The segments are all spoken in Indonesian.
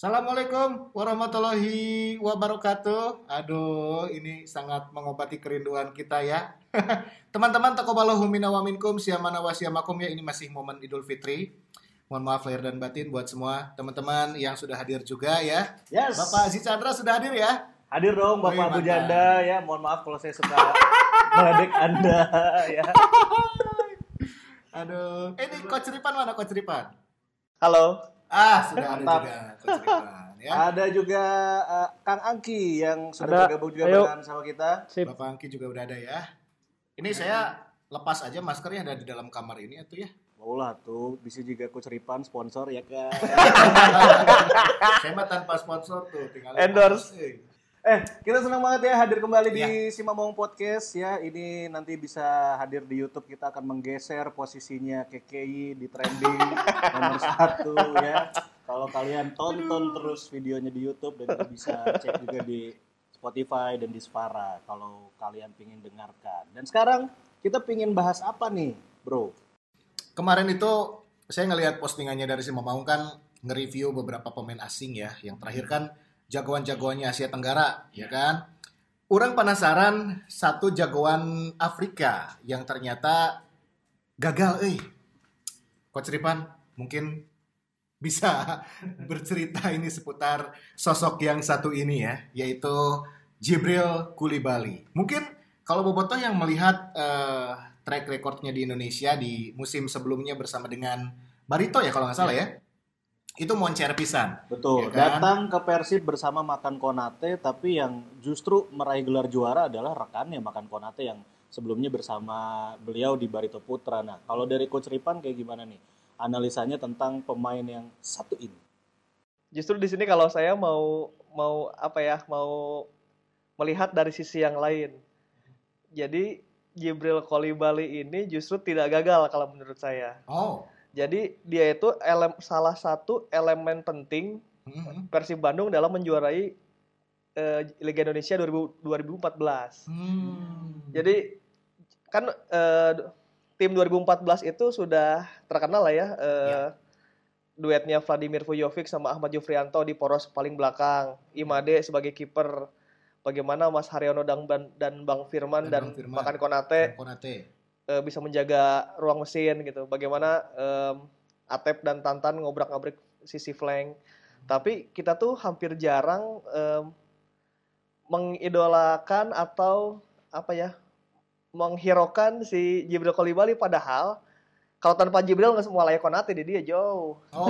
Assalamualaikum warahmatullahi wabarakatuh. Aduh, ini sangat mengobati kerinduan kita ya. Teman-teman takobalahu minna wa minkum siyamana wa siyamakum ya ini masih momen Idul Fitri. Mohon maaf lahir dan batin buat semua teman-teman yang sudah hadir juga ya. Yes. Bapak Aziz Chandra sudah hadir ya. Hadir dong Bapak Abu. Janda ya. Mohon maaf kalau saya suka meledek Anda ya. Aduh, eh, ini Coach Ripan mana Coach Ripan? Halo. Ah, sudah ada Mantap. juga Ripan ya. Ada juga eh, Kang Angki yang sudah Ada. bergabung juga Ayo. bersama kita. Sip. Bapak Angki juga udah ada ya. Ini saya lepas aja maskernya ada di dalam kamar ini atau ya. Mau lah tuh, bisa juga Coach Ripan sponsor ya kan. Saya mah tanpa sponsor tuh, tinggal Endorse. Eh, Eh, kita senang banget ya hadir kembali di Iya. Simamong Podcast ya. Ini nanti bisa hadir di YouTube. Kita akan menggeser posisinya KKI di trending nomor satu ya. Kalau kalian tonton terus videonya di YouTube dan bisa cek juga di Spotify dan di Spara kalau kalian pingin dengarkan. Dan sekarang kita pingin bahas apa nih, bro? Kemarin itu saya ngelihat postingannya dari si Mamaung kan nge-review beberapa pemain asing ya. Yang terakhir kan jagoan-jagoannya Asia Tenggara, ya kan? Orang penasaran satu jagoan Afrika yang ternyata gagal, eh. Coach Ripan mungkin bisa bercerita ini seputar sosok yang satu ini ya, yaitu Jibril Kulibali. Mungkin kalau Bobotoh yang melihat eh, track recordnya di Indonesia di musim sebelumnya bersama dengan Barito ya kalau nggak salah ya, itu moncer pisan. Betul. Ya kan? Datang ke Persib bersama Makan Konate, tapi yang justru meraih gelar juara adalah rekannya Makan Konate yang sebelumnya bersama beliau di Barito Putra. Nah, kalau dari Coach Ripan kayak gimana nih? Analisanya tentang pemain yang satu ini. Justru di sini kalau saya mau mau apa ya mau melihat dari sisi yang lain. Jadi Jibril Kolibali ini justru tidak gagal kalau menurut saya. Oh, Jadi dia itu elem, salah satu elemen penting Mhm. Persib Bandung dalam menjuarai eh, Liga Indonesia 2000 2014. Hmm. Jadi kan eh, tim 2014 itu sudah terkenal lah ya, eh, duetnya Vladimir Vujovic sama Ahmad Jufrianto di poros paling belakang, Imade sebagai kiper, bagaimana Mas Haryono dan, Ban- dan Bang Firman Dan dan, Bang Firman. Makan Konate Dan Konate. Eh, bisa menjaga ruang mesin gitu, bagaimana em, Atep dan Tantan ngobrak-ngabrik sisi flank. Tapi kita tuh hampir jarang em, mengidolakan atau apa ya menghiraukan si Jibril Kolibali padahal kalau tanpa Jibril nggak semua layak Konate di dia jauh. Oh,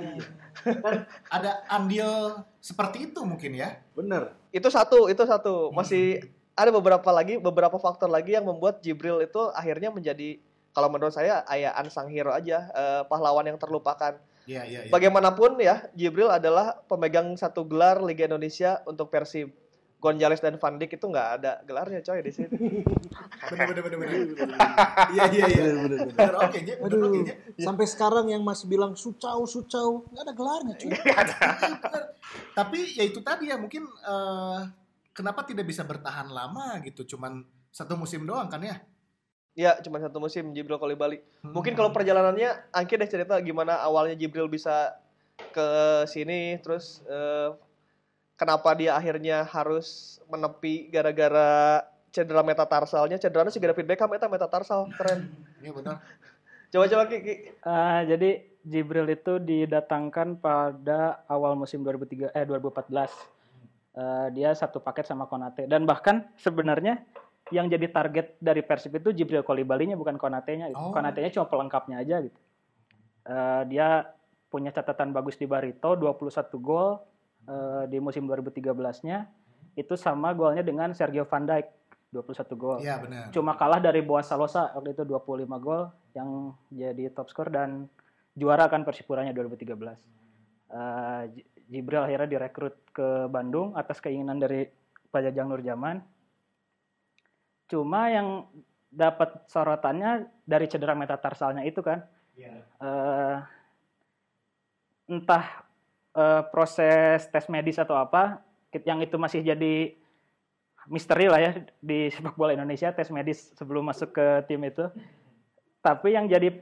iya. Kan ada andil seperti itu mungkin ya. Bener. Itu satu, itu satu. Masih ada beberapa lagi, beberapa faktor lagi yang membuat Jibril itu akhirnya menjadi kalau menurut saya ayah unsung hero aja, eh, pahlawan yang terlupakan. Iya, iya, iya. Bagaimanapun ya, Jibril adalah pemegang satu gelar Liga Indonesia untuk Persib. Gonzales dan Van Dijk itu nggak ada gelarnya coy di sini. Bener, bener, bener, bener. Iya, iya, iya. Bener, oke, Nya. Bener, oke, Nya. Sampai sekarang yang masih bilang sucau sucau nggak ada gelarnya cuy. Tapi ya itu tadi ya mungkin eh, kenapa tidak bisa bertahan lama gitu, cuman satu musim doang kan ya? Ya, cuma satu musim Jibril Kolibali. Mungkin Hmm. kalau perjalanannya, Angki deh cerita gimana awalnya Jibril bisa ke sini, terus eh, kenapa dia akhirnya harus menepi gara-gara cedera metatarsalnya. Cederanya sih David Beckham, itu metatarsal, keren. Iya benar. Coba-coba Ki, Ki. Eh, jadi Jibril itu didatangkan pada awal musim 2003 eh 2014. Eh, dia satu paket sama Konate dan bahkan sebenarnya yang jadi target dari Persib itu Jibril Kolibalinya bukan Konate-nya. gitu. Oh. Konate-nya cuma pelengkapnya aja gitu. Eh, dia punya catatan bagus di Barito 21 gol eh, di musim 2013-nya itu sama golnya dengan Sergio Van Dijk 21 gol. Iya benar. Cuma kalah dari Boas Salosa waktu itu 25 gol yang jadi top skor dan juara kan Persipuranya 2013. Eh, J- Jibril akhirnya direkrut ke Bandung atas keinginan dari Pak Jajang Nurjaman. Cuma yang dapat sorotannya dari cedera metatarsalnya itu kan Iya. eh, entah eh, proses tes medis atau apa yang itu masih jadi misteri lah ya di sepak bola Indonesia tes medis sebelum masuk ke tim itu. Tapi yang jadi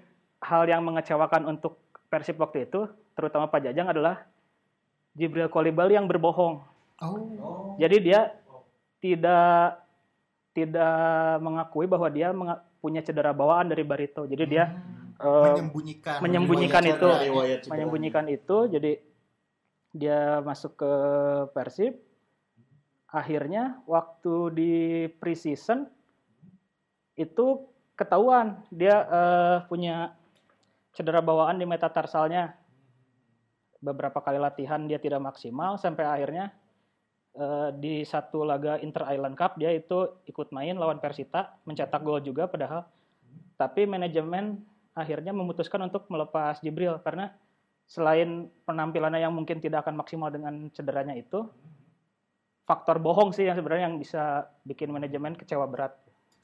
hal yang mengecewakan untuk Persib waktu itu, terutama Pak Jajang adalah Jibril Kolibali yang berbohong. Oh. Jadi dia tidak tidak mengakui bahwa dia menga- punya cedera bawaan dari Barito. Jadi dia eh, menyembunyikan menyembunyikan itu. cedera, menyembunyikan itu. Jadi dia masuk ke Persib. Akhirnya waktu di preseason itu ketahuan dia eh, punya cedera bawaan di metatarsalnya. Beberapa kali latihan dia tidak maksimal sampai akhirnya eh, di satu laga Inter Island Cup dia itu ikut main lawan Persita, mencetak gol juga padahal. Tapi manajemen akhirnya memutuskan untuk melepas Jibril karena selain penampilannya yang mungkin tidak akan maksimal dengan cederanya itu, faktor bohong sih yang sebenarnya yang bisa bikin manajemen kecewa berat.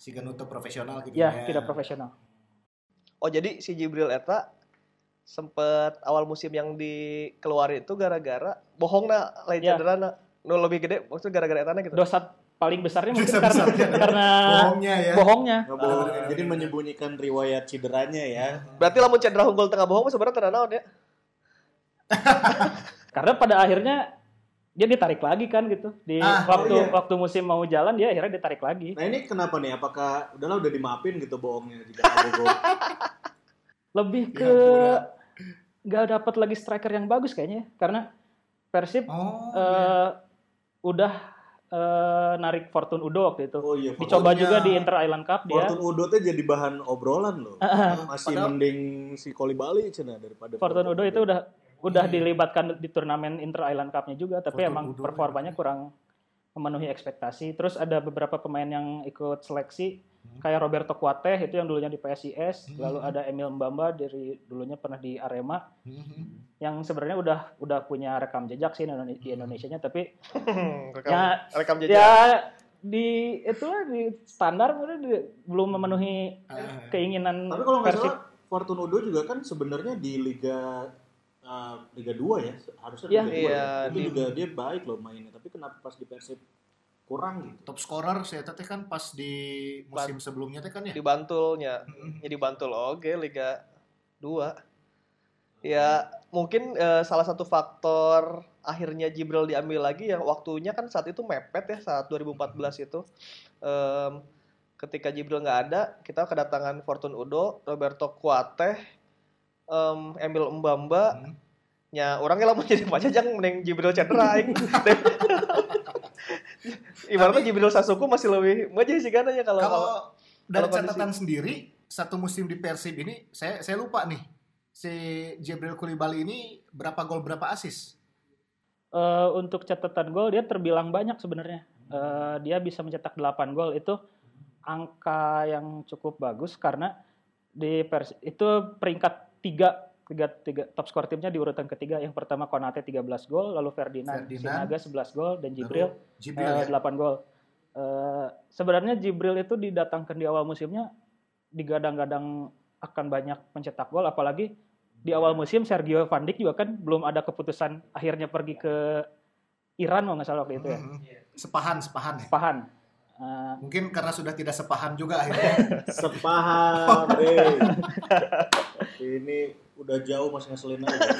si Genuto profesional gitu Ya, tidak profesional. Oh jadi si Jibril Eta sempet awal musim yang dikeluarin itu gara-gara bohong na lain Ya. cedera na nu lebih gede maksudnya gara-gara etana gitu. Dosa paling besarnya mungkin Dosa karena, besarnya. karena bohongnya ya bohongnya. Nggak bohong. Jadi menyembunyikan riwayat cederanya ya. Berarti lamun cedera unggul tengah bohong sebenarnya tanda naon ya? Karena pada akhirnya dia ditarik lagi kan gitu di Ah, waktu oh iya. waktu musim mau jalan dia akhirnya ditarik lagi. Nah ini kenapa nih? Apakah udahlah udah dimaafin gitu bohongnya jika? Lebih Ya, ke. Nggak dapat lagi striker yang bagus kayaknya karena Persib oh eh, udah eh, narik Fortune Udo waktu itu. Oh iya. Dicoba juga di Inter Island Cup dia. Fortune Udo tuh jadi bahan obrolan loh. Masih Padahal- mending si Kolibali cina daripada Fortune Udo itu udah udah Iya. dilibatkan di turnamen Inter Island Cup-nya juga, tapi Fortune emang Udo, performanya kurang memenuhi ekspektasi. Terus ada beberapa pemain yang ikut seleksi, kayak Roberto Kuateh itu yang dulunya di PSIS, Hmm. lalu ada Emil Mbamba dari dulunya pernah di Arema, Mhm. yang sebenarnya udah udah punya rekam jejak sih di Indonesia- di Indonesia-nya, tapi rekam, Ya, rekam jejak. ya di itu lah, di standar mungkin di- belum memenuhi Ah. keinginan Tapi kalau nggak salah Fortune Udo juga kan sebenarnya di Liga uh, Liga 2 ya harusnya Iya. Liga 2 Iya, ya. Itu di- juga dia baik loh mainnya. Tapi kenapa pas di Persib kurang gitu? top scorer saya teh kan pas di musim sebelumnya teh kan ya di Bantulnya. Mhm. Ya di Bantul oke Liga 2. Ya mungkin eh, salah satu faktor akhirnya Jibril diambil lagi yang waktunya kan saat itu mepet ya saat 2014 itu. Em, ketika Jibril nggak ada, kita kedatangan Fortune Udo, Roberto Kuateh, em, Emil Mbamba, Hmm. Nya orangnya lamun jadi pajajang mending Jibril cedera aing. Ibaratnya Jibril Sasuku masih lebih maju sih kan ya kalau kalau dari kalau kondisi- catatan sendiri satu musim di Persib ini saya saya lupa nih si Jibril Kulibali ini berapa gol berapa asis Eh, untuk catatan gol dia terbilang banyak sebenarnya. Eh, dia bisa mencetak 8 gol itu angka yang cukup bagus karena di Pers itu peringkat 3 tiga, tiga top skor timnya di urutan ketiga. Yang pertama Konate 13 gol, lalu Ferdinand, Ferdinand. Sinaga 11 gol dan Jibril Lalu Jibril eh, ya 8 gol. Eh, sebenarnya Jibril itu didatangkan di awal musimnya digadang-gadang akan banyak mencetak gol apalagi di awal musim Sergio Van Dijk juga kan belum ada keputusan akhirnya pergi ke Iran kalau nggak salah waktu itu ya. Mhm. sepahan sepahan ya Sepahan. Eh, mungkin karena sudah tidak sepahan juga akhirnya Sepaham deh. Ini udah jauh masih ngeselin aja.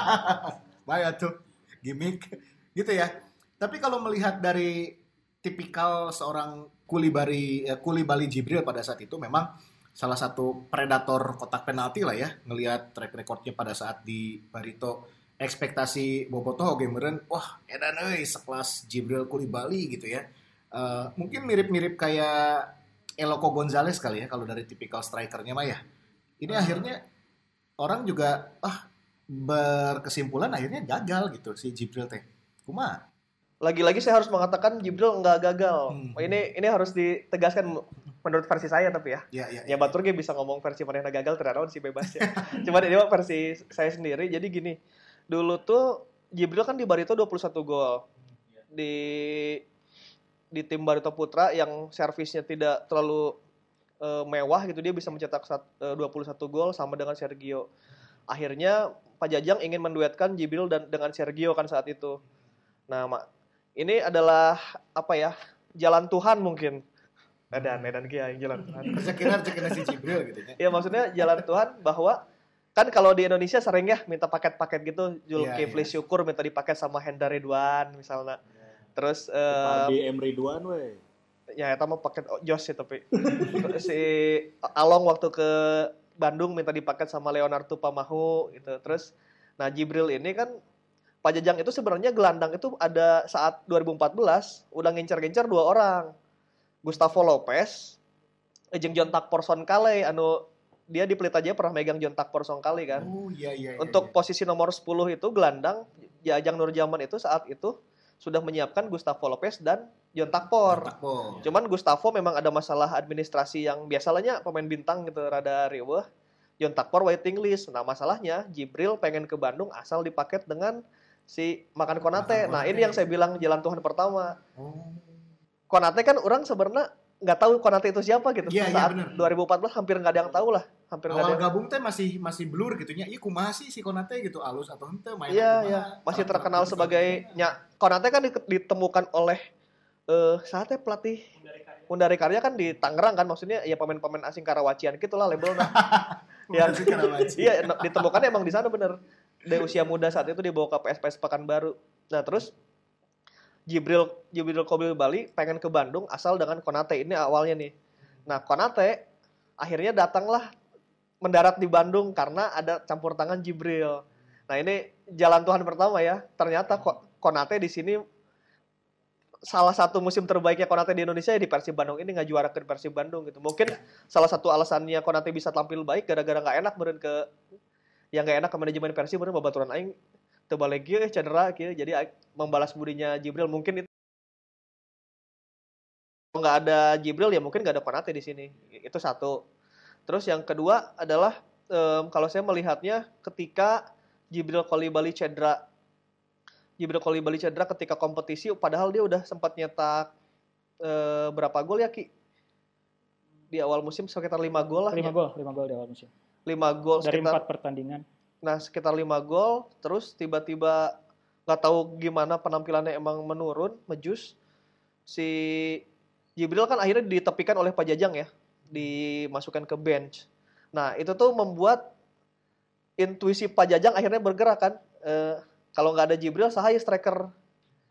Bahaya tuh gimmick gitu ya. Tapi kalau melihat dari tipikal seorang Kulibali eh, Kulibali Jibril pada saat itu memang salah satu predator kotak penalti lah ya. Ngelihat track recordnya pada saat di Barito ekspektasi Bobotoh gameren wah edan euy sekelas Jibril Kulibali gitu ya. Eh, mungkin mirip-mirip kayak Eloko Gonzalez kali ya kalau dari tipikal strikernya mah ya. Ini akhirnya orang juga ah berkesimpulan akhirnya gagal gitu si Jibril teh. Kuma. lagi-lagi saya harus mengatakan Jibril nggak gagal. Hmm. Ini ini harus ditegaskan menurut versi saya tapi ya. Ya ya. Ya Batur ge bisa ngomong versi mana yang gagal tidak sih bebas ya. Cuman ini mah versi saya sendiri. Jadi gini, dulu tuh Jibril kan di Barito 21 gol. Di di tim Barito Putra yang servisnya tidak terlalu eh, mewah gitu dia bisa mencetak sat- eh, 21 gol sama dengan Sergio. Akhirnya Pak Jajang ingin menduetkan Jibril dan dengan Sergio kan saat itu. Nah, mak ini adalah apa ya? Jalan Tuhan mungkin. Edan, edan kia yang jalan Tuhan. Rezeki rezeki si Jibril gitu ya. Ya maksudnya jalan Tuhan bahwa kan kalau di Indonesia sering ya minta paket-paket gitu Zulkifli Iya, iya. Syukur minta dipaket sama Hendra Ridwan misalnya terus eh, Di Emri Duan weh. Ya itu mah paket Jos sih tapi si Along waktu ke Bandung minta dipaket sama Leonardo Pamahu gitu terus nah Jibril ini kan Pak Jajang itu sebenarnya gelandang itu ada saat 2014 udah ngincer-ngincer dua orang Gustavo Lopez jeung John Takporson Kale anu dia di Pelita Jaya pernah megang John Takporson Kale kan Oh iya iya. iya, untuk iya. posisi nomor 10 itu gelandang Jajang Nurjaman itu saat itu sudah menyiapkan Gustavo Lopez dan John Takpor. Takpo. Cuman Gustavo memang ada masalah administrasi yang biasanya pemain bintang gitu rada riweuh. John Takpor waiting list. Nah, masalahnya Jibril pengen ke Bandung asal dipaket dengan si Makan Konate. Makan Nah, Konate. ini yang saya bilang jalan Tuhan pertama. Oh. Konate kan orang sebenarnya nggak tahu Konate itu siapa gitu. Iya, iya, Saat bener. 2014 hampir nggak ada yang tahu lah. Hampir nggak ada Awal yang gabung teh masih masih blur gitu nya. Iya kumaha sih si Konate gitu alus atau henteu main Iya, iya. Masih terkenal gitu. sebagai nya Konate kan di- ditemukan oleh eh saatnya pelatih Undari Karya kan di Tangerang kan maksudnya ya pemain-pemain asing Karawacian gitu lah labelnya. ya, iya no- ditemukan emang di sana bener. Dari usia muda saat itu dibawa ke PSPS Pekanbaru. Nah, terus Jibril Jibril Kobil Bali pengen ke Bandung asal dengan Konate ini awalnya nih. Nah, Konate akhirnya datanglah mendarat di Bandung karena ada campur tangan Jibril. Nah, ini jalan Tuhan pertama ya. Ternyata Ko- Konate di sini salah satu musim terbaiknya Konate di Indonesia ya di Persib Bandung ini nggak juara ke Persib Bandung gitu. Mungkin salah satu alasannya Konate bisa tampil baik gara-gara nggak enak meureun ke yang nggak enak ke manajemen Persib meureun babaturan aing teu balik ieu, eh, cedera kieu. Jadi membalas budinya Jibril mungkin itu nggak ada Jibril ya mungkin nggak ada Konate di sini. Itu satu. Terus yang kedua adalah em, kalau saya melihatnya ketika Jibril Kolibali cedera Jibril Kolibali cedera ketika kompetisi padahal dia udah sempat nyetak eh, berapa gol ya Ki? Di awal musim sekitar 5 gol lah. 5 ya. gol, 5 gol di awal musim. 5 gol Dari sekitar 4 pertandingan. Nah, sekitar 5 gol, terus tiba-tiba nggak tahu gimana penampilannya emang menurun, mejus. Si Jibril kan akhirnya ditepikan oleh Pak Jajang ya, dimasukkan ke bench. Nah, itu tuh membuat intuisi Pak Jajang akhirnya bergerak kan. Eh, kalau nggak ada Jibril, sahaya striker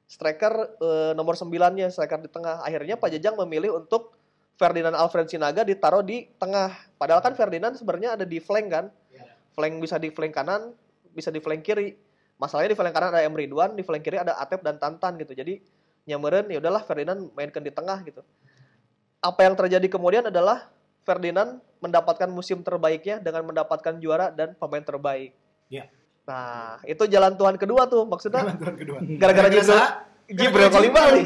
striker eh, nomor 9-nya, striker di tengah. Akhirnya Pak Jajang memilih untuk Ferdinand Alfred Sinaga ditaruh di tengah. Padahal kan Ferdinand sebenarnya ada di flank kan. Flank bisa di flank kanan, bisa di flank kiri. Masalahnya di flank kanan ada Emre Ridwan, di flank kiri ada Atep dan Tantan gitu. Jadi nyameren ya udahlah Ferdinand mainkan di tengah gitu. Apa yang terjadi kemudian adalah Ferdinand mendapatkan musim terbaiknya dengan mendapatkan juara dan pemain terbaik. Iya. Nah, itu jalan Tuhan kedua tuh maksudnya Jalan Tuhan kedua. gara-gara Jibril Jibril gara-gara kali balik.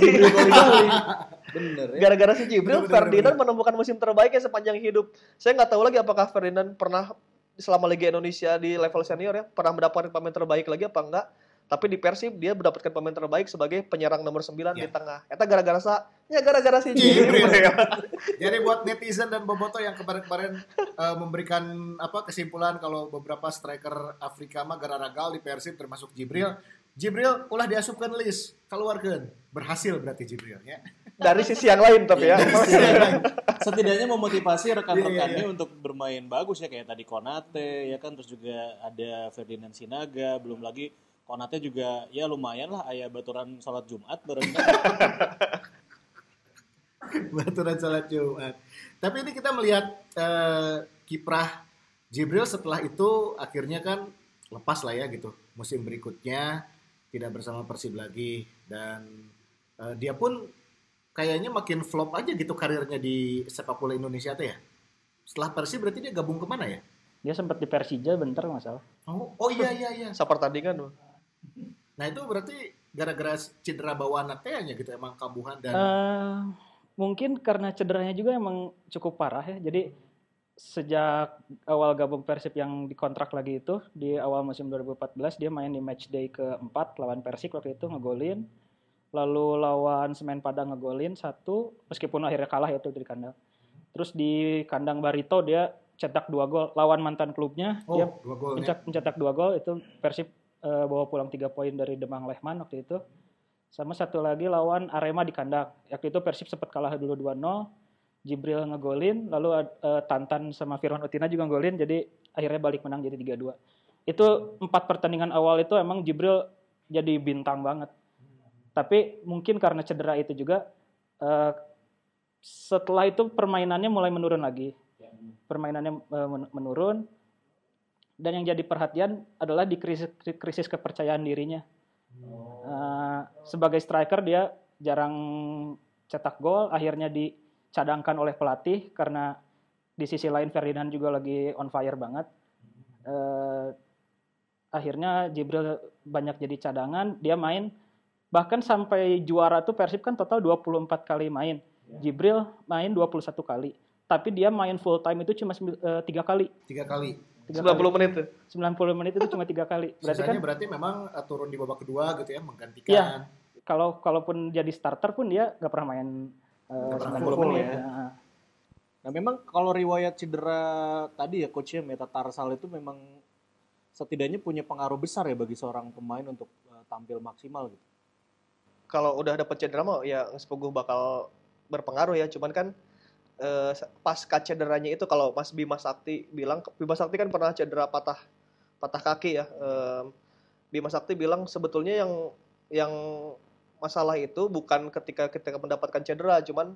Bener ya. Gara-gara si Jibril, Bener, bener, Ferdinand menemukan musim terbaiknya sepanjang hidup. Saya nggak tahu lagi apakah Ferdinand pernah selama Liga Indonesia di level senior ya pernah mendapatkan pemain terbaik lagi apa enggak? Tapi di Persib dia mendapatkan pemain terbaik sebagai penyerang nomor 9 di Ya. tengah. Eta gara-gara sa ya gara-gara si Jibril. Jibril. Jadi buat netizen dan boboto yang kemarin-kemarin eh, memberikan apa kesimpulan kalau beberapa striker Afrika mah gara ragal di Persib termasuk Jibril. Jibril ulah diasupkan list keluarkan berhasil berarti Jibril ya. Dari sisi yang lain tapi ya. Setidaknya memotivasi rekan-rekannya Iya, iya, untuk bermain bagus ya kayak tadi Konate ya kan terus juga ada Ferdinand Sinaga belum lagi Konate juga ya lumayan lah ayah baturan sholat Jumat bareng Baturan salat Jumat. Tapi ini kita melihat eh, kiprah Jibril setelah itu akhirnya kan lepas lah ya gitu. Musim berikutnya tidak bersama Persib lagi dan eh, dia pun kayaknya makin flop aja gitu karirnya di sepak bola Indonesia tuh ya. Setelah Persib berarti dia gabung ke mana ya? Dia sempat di Persija bentar nggak salah. Oh, oh iya iya iya. Pertandingan tuh. Nah itu berarti gara-gara cedera bawaan tehnya gitu emang kambuhan dan Eh, mungkin karena cederanya juga emang cukup parah ya. Jadi sejak awal gabung Persib yang dikontrak lagi itu di awal musim 2014 dia main di match day keempat lawan Persik waktu itu ngegolin. Lalu lawan Semen Padang ngegolin satu meskipun akhirnya kalah ya itu di kandang. Terus di kandang Barito dia cetak dua gol lawan mantan klubnya oh dia dua mencetak dua gol itu Persib eh, bawa pulang tiga poin dari Demang Lehman waktu itu sama satu lagi lawan Arema di kandang waktu itu Persib sempat kalah dulu 2-0 Jibril ngegolin lalu eh, Tantan sama Firman Utina juga ngegolin jadi akhirnya balik menang jadi 3-2. Itu empat pertandingan awal itu emang Jibril jadi bintang banget. Tapi mungkin karena cedera itu juga eh, setelah itu permainannya mulai menurun lagi. Permainannya eh, men- menurun dan yang jadi perhatian adalah di krisis krisis kepercayaan dirinya. Eh, sebagai striker dia jarang cetak gol, akhirnya dicadangkan oleh pelatih karena di sisi lain Ferdinand juga lagi on fire banget. Eh, akhirnya Jibril banyak jadi cadangan, dia main bahkan sampai juara tuh Persib kan total 24 kali main. Jibril main 21 kali. Tapi dia main full time itu cuma sembil- eh, tiga kali. Tiga kali. Tiga 90 menit tuh. kali. 90 menit itu cuma tiga kali. Berarti Sisanya kan berarti memang uh, turun di babak kedua gitu ya, menggantikan. Iya. kalau kalaupun jadi starter pun dia nggak pernah main eh, Nggak pernah 90 full menit. ya. Nah, Nah memang kalau riwayat cedera tadi ya coachnya metatarsal itu memang setidaknya punya pengaruh besar ya bagi seorang pemain untuk uh, tampil maksimal gitu. Kalau udah dapet cedera mah ya sepuguh bakal berpengaruh ya. Cuman kan eh, pasca cederanya itu kalau Mas Bima Sakti bilang, Bima Sakti kan pernah cedera patah patah kaki ya. Em, Bima Sakti bilang sebetulnya yang yang masalah itu bukan ketika kita mendapatkan cedera, cuman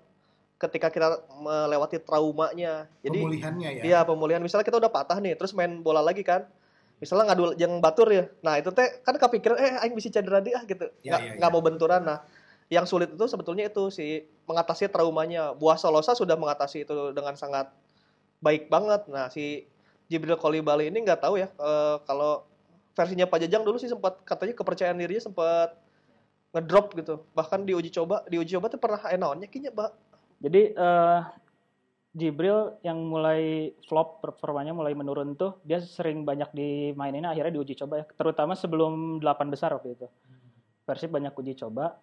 ketika kita melewati traumanya. Jadi Pemulihannya ya. Iya pemulihan. Misalnya kita udah patah nih, terus main bola lagi kan. Misalnya ngadu yang batur ya. Nah itu teh kan kepikiran eh aing bisa cedera dia gitu. Iya, Nggak, nggak iya. mau benturan. Nah yang sulit itu sebetulnya itu si mengatasi traumanya. Buah Solosa sudah mengatasi itu dengan sangat baik banget. Nah si Jibril Kolibali ini nggak tahu ya eh, kalau versinya Pak Jajang dulu sih sempat katanya kepercayaan dirinya sempat ngedrop gitu. Bahkan di uji coba, di uji coba tuh pernah enaonnya kayaknya, Mbak. Jadi eh, Jibril yang mulai flop performanya mulai menurun tuh dia sering banyak dimainin akhirnya diuji coba ya terutama sebelum delapan besar waktu itu Persib banyak uji coba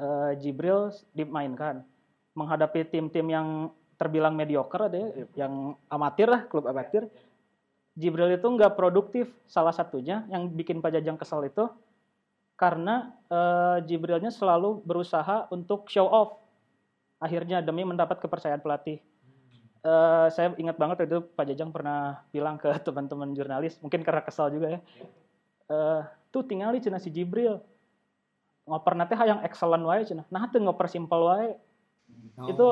Eh, Jibril dimainkan. Menghadapi tim-tim yang terbilang mediocre ada ya, yang amatir lah klub amatir. Jibril itu nggak produktif. Salah satunya yang bikin Pak Jajang kesel itu karena eh, Jibrilnya selalu berusaha untuk show off. Akhirnya demi mendapat kepercayaan pelatih. Eh, saya ingat banget itu Pak Jajang pernah bilang ke teman-teman jurnalis, mungkin karena kesal juga ya. Eh, tuh tinggal cina si Jibril. Ngoper nanti yang excellent wae cina. Nah tuh ngoper simple wae. Oh, Itu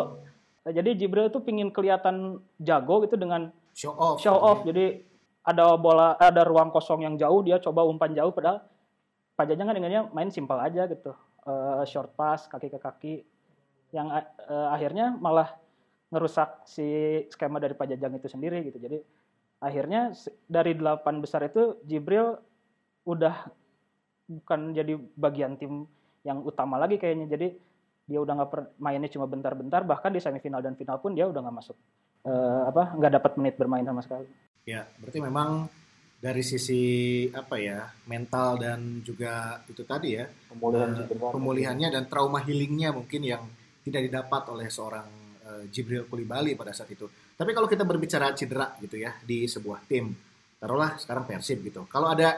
eh, jadi Jibril itu pingin kelihatan jago gitu dengan show off. show off. Jadi ada bola, ada ruang kosong yang jauh dia coba umpan jauh padahal Jajang kan ingatnya main simpel aja gitu. Eh, short pass kaki ke kaki yang eh, akhirnya malah ngerusak si skema dari Pak Jajang itu sendiri gitu. Jadi akhirnya dari delapan besar itu Jibril udah bukan jadi bagian tim yang utama lagi kayaknya. Jadi dia udah nggak mainnya cuma bentar-bentar. Bahkan di semifinal dan final pun dia udah nggak masuk eh, apa nggak dapat menit bermain sama sekali. Ya, berarti memang dari sisi apa ya mental dan juga itu tadi ya Pemulihan cedera. pemulihannya dan trauma healingnya mungkin yang tidak didapat oleh seorang eh, Jibril Kulibali pada saat itu. Tapi kalau kita berbicara cedera gitu ya di sebuah tim, taruhlah sekarang Persib gitu. Kalau ada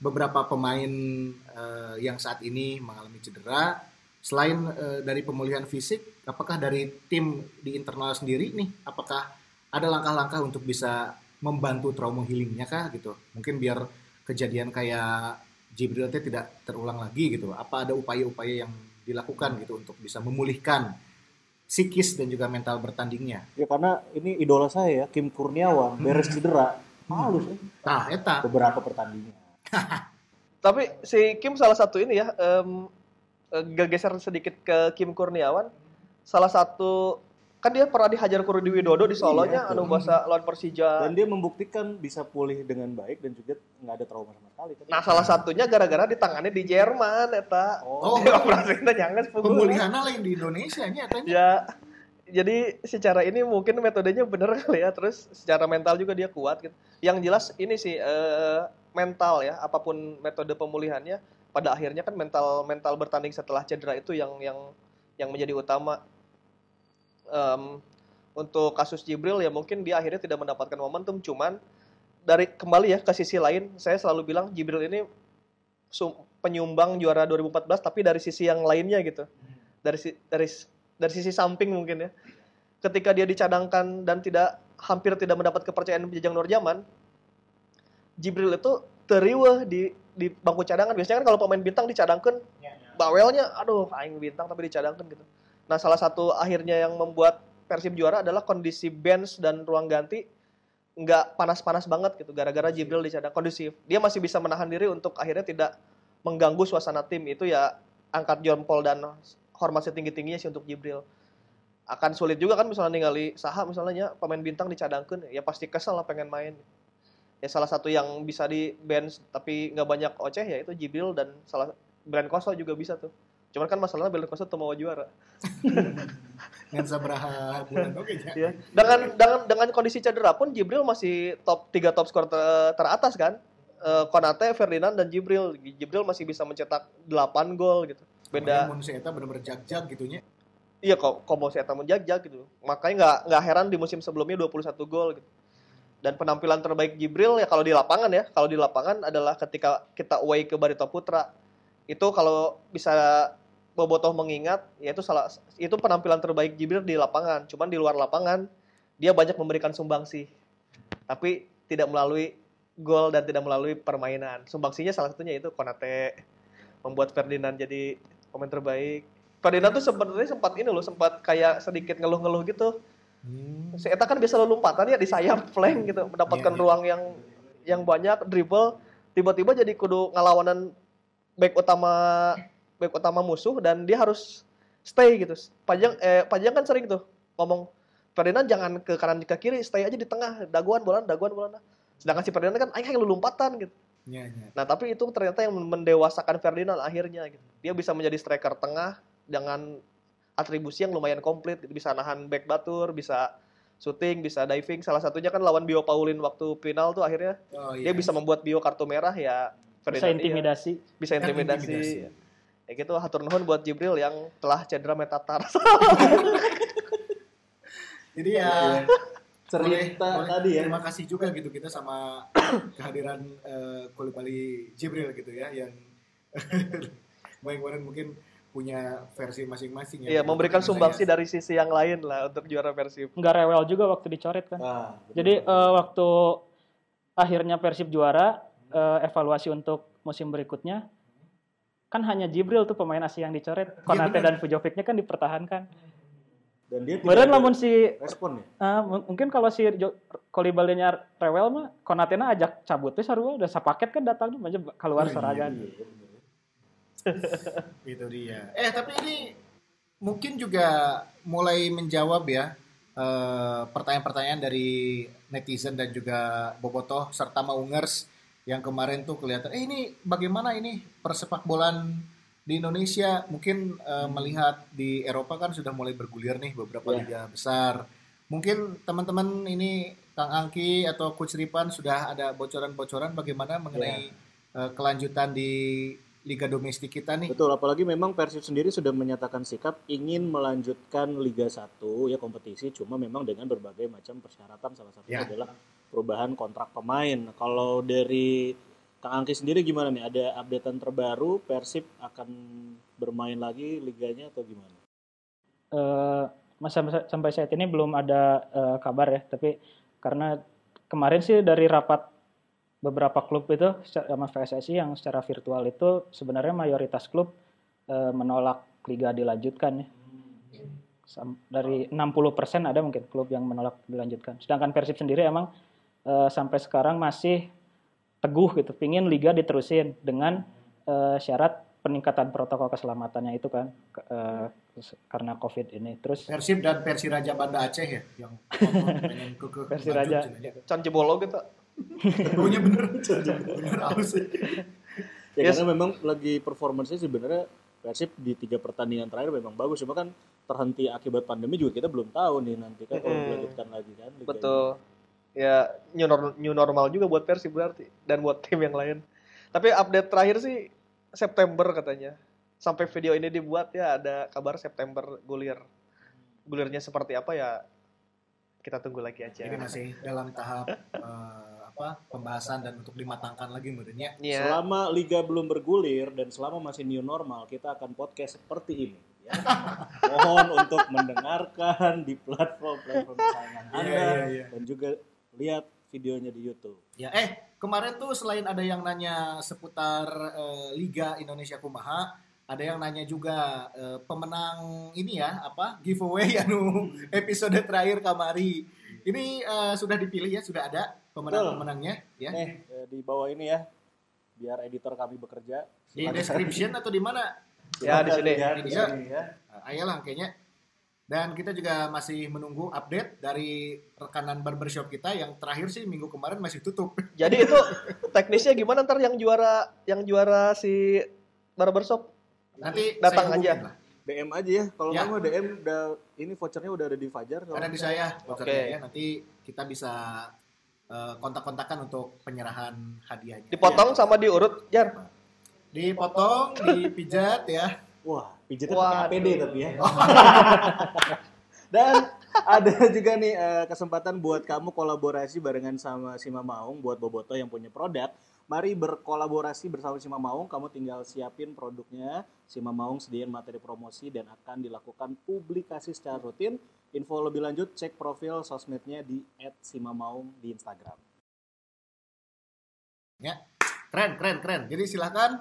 beberapa pemain eh, yang saat ini mengalami cedera, selain eh, dari pemulihan fisik, apakah dari tim di internal sendiri nih, apakah ada langkah-langkah untuk bisa membantu trauma healingnya kah gitu? Mungkin biar kejadian kayak Jibril teh tidak terulang lagi gitu. Apa ada upaya-upaya yang dilakukan gitu untuk bisa memulihkan psikis dan juga mental bertandingnya? Ya karena ini idola saya ya, Kim Kurniawan, beres cedera, halus ya Nah, eta beberapa pertandingan. Tapi si Kim salah satu ini ya, em, eh, geser sedikit ke Kim Kurniawan. Salah satu kan dia pernah dihajar Rudi Widodo di Solonya, Iya, anu bahasa lawan Persija. Dan dia membuktikan bisa pulih dengan baik dan juga nggak ada trauma sama sekali. kan? Nah salah satunya gara-gara ditangani di Jerman, eta. Oh, Dia operasinya nyanges pukul. pemulihannya lain di Indonesia nya etanya. Ya, jadi secara ini mungkin metodenya bener kali ya. Terus secara mental juga dia kuat gitu. Yang jelas ini sih eh, mental ya. Apa pun metode pemulihannya, pada akhirnya kan mental mental bertanding setelah cedera itu yang yang yang menjadi utama. Em, untuk kasus Jibril ya mungkin dia akhirnya tidak mendapatkan momentum. Cuman dari kembali ya ke sisi lain, saya selalu bilang Jibril ini penyumbang juara 2014 tapi dari sisi yang lainnya gitu dari dari dari sisi samping mungkin ya ketika dia dicadangkan dan tidak hampir tidak mendapat kepercayaan Jajang Nurjaman Jibril itu teriweh di di bangku cadangan. Biasanya kan kalau pemain bintang dicadangkan, bawelnya aduh aing bintang tapi dicadangkan gitu. Nah, salah satu akhirnya yang membuat Persib juara adalah kondisi bench dan ruang ganti nggak panas-panas banget gitu gara-gara Jibril dicadang kondusif. Dia masih bisa menahan diri untuk akhirnya tidak mengganggu suasana tim. Itu ya angkat jempol dan hormat setinggi-tingginya sih untuk Jibril. Akan sulit juga kan misalnya ningali Saha misalnya ya, pemain bintang dicadangkan ya pasti kesel lah pengen main. Ya salah satu yang bisa di bench tapi nggak banyak oceh ya itu Jibril dan salah Brand Koso juga bisa tuh. Cuman kan masalahnya Brand Koso tuh mau juara. Ngan sabaraha bulan oke ya. Ya. Dengan dengan dengan kondisi cedera pun Jibril masih top 3 top skor ter- teratas kan. Eh, Konate, Ferdinand dan Jibril. Jibril masih bisa mencetak 8 gol gitu. Beda Mun si eta bener-bener jag-jag gitunya. iya kok komo saya menjaga gitu. Makanya nggak nggak heran di musim sebelumnya 21 gol gitu. Dan penampilan terbaik Jibril ya kalau di lapangan ya, kalau di lapangan adalah ketika kita away ke Barito Putra. Itu kalau bisa Bobotoh mengingat, ya itu salah itu penampilan terbaik Jibril di lapangan. Cuman di luar lapangan dia banyak memberikan sumbangsi. Tapi tidak melalui gol dan tidak melalui permainan. Sumbangsinya salah satunya itu Konate membuat Ferdinand jadi pemain terbaik. Ferdinand tuh sebenarnya sempat ini loh, sempat kayak sedikit ngeluh-ngeluh gitu. Hmm. Si Eta kan bisa lalu lompatan ya di sayap flank gitu, mendapatkan Iya, iya. ruang yang yang banyak dribble, tiba-tiba jadi kudu ngelawanan back utama back utama musuh dan dia harus stay gitu. Pajang eh Pajang kan sering tuh ngomong Ferdinand jangan ke kanan ke kiri, stay aja di tengah, daguan bola, daguan bola. Sedangkan si Ferdinand kan aing lu lompatan gitu. Nya, nya. Nah, tapi itu ternyata yang mendewasakan Ferdinand akhirnya gitu. Dia bisa menjadi striker tengah dengan atribusi yang lumayan komplit, gitu. bisa nahan back batur, bisa shooting, bisa diving. Salah satunya kan lawan Bio Paulin waktu final tuh akhirnya Oh, dia bisa membuat Bio kartu merah ya bisa iya. intimidasi bisa intimidasi. Intimidasi. Ya gitu hatur nuhun buat Jibril yang telah cedera metatar. Jadi ya cerita boleh- tadi ya Terima kasih juga gitu kita sama kehadiran eh, Kulibali Jibril gitu ya yang kemarin mungkin punya versi masing-masing ya. Iya, memberikan Makanya sumbangsi saya- dari sisi yang lain lah untuk juara Persib. nggak rewel juga waktu dicoret kan Ah, betul. jadi eh, waktu akhirnya Persib juara eh, evaluasi untuk musim berikutnya kan hanya Jibril tuh pemain Asia yang dicoret Konate benar. dan Vujovicnya kan dipertahankan dan dia ada lamun si respon ya m- mungkin kalau si Jo- Kolibalinya rewel mah Konatena ajak cabut wes sarua udah sapaket kan datang aja keluar Oh, iya, serangan Iya, bener. Itu dia. Eh tapi ini mungkin juga mulai menjawab ya eh, pertanyaan-pertanyaan dari netizen dan juga Bobotoh serta Maungers yang kemarin tuh kelihatan eh ini bagaimana ini persepak bolaan di Indonesia mungkin eh, melihat di Eropa kan sudah mulai bergulir nih beberapa Ya. liga besar. Mungkin teman-teman ini Kang Angki atau Coach Ripan sudah ada bocoran-bocoran bagaimana mengenai eh, kelanjutan di liga domestik kita nih. Betul, apalagi memang Persib sendiri sudah menyatakan sikap ingin melanjutkan Liga 1 ya kompetisi cuma memang dengan berbagai macam persyaratan salah satunya Ya. adalah perubahan kontrak pemain. Kalau dari Kang Angki sendiri gimana nih? Ada updatean terbaru Persib akan bermain lagi liganya atau gimana? eh masa masa- sampai saat ini belum ada eh, kabar ya tapi karena kemarin sih dari rapat beberapa klub itu sama PSSI yang secara virtual itu sebenarnya mayoritas klub eh, menolak liga dilanjutkan ya Sam- dari 60% ada mungkin klub yang menolak dilanjutkan sedangkan Persib sendiri emang eh, sampai sekarang masih teguh gitu pingin liga diterusin dengan eh, syarat peningkatan protokol keselamatannya itu kan eh, karena covid ini terus Persib dan Persiraja Banda Aceh ya yang pengen ke ke Persiraja. Can jebolo gitu. Punya bener. bener halus sih. Ya Yes. karena memang lagi performance sebenarnya Persib di tiga pertandingan terakhir memang bagus cuma kan terhenti akibat pandemi juga kita belum tahu nih nanti kan kalau dilanjutkan lagi kan liganya. Betul. Ya new, nor- new normal juga buat Persib berarti dan buat tim yang lain. Tapi update terakhir sih September katanya. Sampai video ini dibuat ya ada kabar September gulir. Gulirnya seperti apa ya kita tunggu lagi aja. Jadi masih dalam tahap eh, apa pembahasan dan untuk dimatangkan lagi menurutnya. Iya. Selama liga belum bergulir dan selama masih new normal, kita akan podcast seperti ini. Ya. Mohon untuk mendengarkan di platform-platform kesayangan Iya, Anda iya, iya. dan juga lihat videonya di YouTube. Ya eh kemarin tuh selain ada yang nanya seputar eh, Liga Indonesia Kumaha, ada yang nanya juga eh, pemenang ini ya apa giveaway anu episode terakhir kamari. Ini eh, sudah dipilih ya, sudah ada pemenang-pemenangnya ya. Nih, eh, di bawah ini ya. Biar editor kami bekerja. Di description atau di mana? Ya, di sini. Lihat di sini ya. Nah, ayolah kayaknya. Dan kita juga masih menunggu update dari rekanan barbershop kita yang terakhir sih minggu kemarin masih tutup. Jadi itu teknisnya gimana ntar yang juara yang juara si barbershop? Nanti Datang aja. lah. DM aja ya. Kalau Ya. nggak mau DM udah ini vouchernya udah ada di Fajar. kalau Ada di saya, Oke. Oke. ya. Nanti kita bisa eh, kontak-kontakan untuk penyerahan hadiahnya. Dipotong Ya. sama diurut, Jar. Dipotong, dipijat ya. Wah, Waduh. pakai APD tapi ya. Dan ada juga nih eh, kesempatan buat kamu kolaborasi barengan sama Sima Maung buat Boboto yang punya produk. Mari berkolaborasi bersama Sima Maung, kamu tinggal siapin produknya. Sima Maung sediain materi promosi dan akan dilakukan publikasi secara rutin. Info lebih lanjut cek profil sosmednya di @simamaung di Instagram. Ya. Keren, keren, keren. Jadi silahkan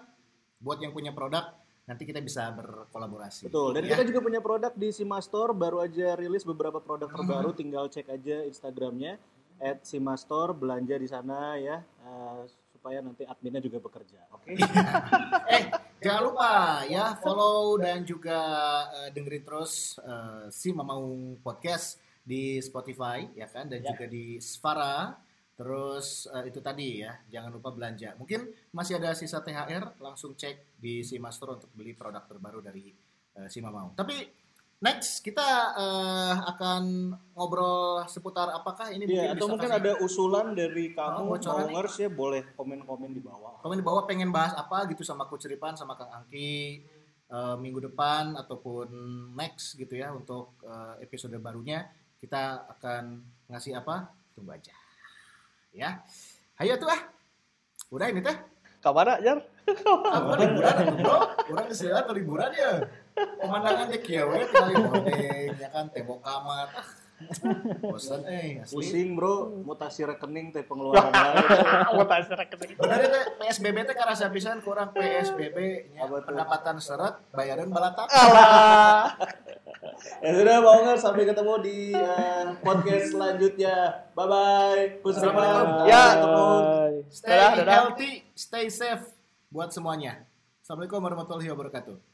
buat yang punya produk nanti kita bisa berkolaborasi. Betul. Dan Ya. kita juga punya produk di Sima Store, baru aja rilis beberapa produk Hmm. terbaru, tinggal cek aja Instagramnya at Sima Store, belanja di sana ya, eh, supaya nanti adminnya juga bekerja. Oke. eh, jangan lupa ya follow dan juga eh, dengerin terus eh, si Mamaung Podcast di Spotify ya kan dan Ya. juga di Spara. Terus eh, itu tadi ya, jangan lupa belanja. Mungkin masih ada sisa THR, langsung cek di Sima Store untuk beli produk terbaru dari eh, si Mamaung. Tapi next kita eh, akan ngobrol seputar apakah ini Iya, atau bisa mungkin kasih- ada usulan dari kamu, Oh, ya, boleh komen-komen di bawah. Komen di bawah pengen bahas apa gitu sama Coach Ripan sama Kang Angki eh, minggu depan ataupun next gitu ya untuk eh, episode barunya. Kita akan ngasih apa? Tunggu aja. Ya. Ayo tuh ah. Udah ini teh? Kamana, Jar? apa liburan atuh, bro orang ke sini atau liburan ya pemandangan kieu we tinggal hordeng ya kan tembok kamar bosan eh asli Pusing bro, mutasi rekening teh pengeluaran lain. Bener teh PSBB teh karasa pisan kurang PSBB nya pendapatan seret bayaran balatak. Ya sudah, Maungers, sampai ketemu di eh, podcast selanjutnya. Bye-bye. Assalamualaikum. Ya. Bye. Stay Dadah, dadah. healthy, stay safe buat semuanya. Assalamualaikum warahmatullahi wabarakatuh.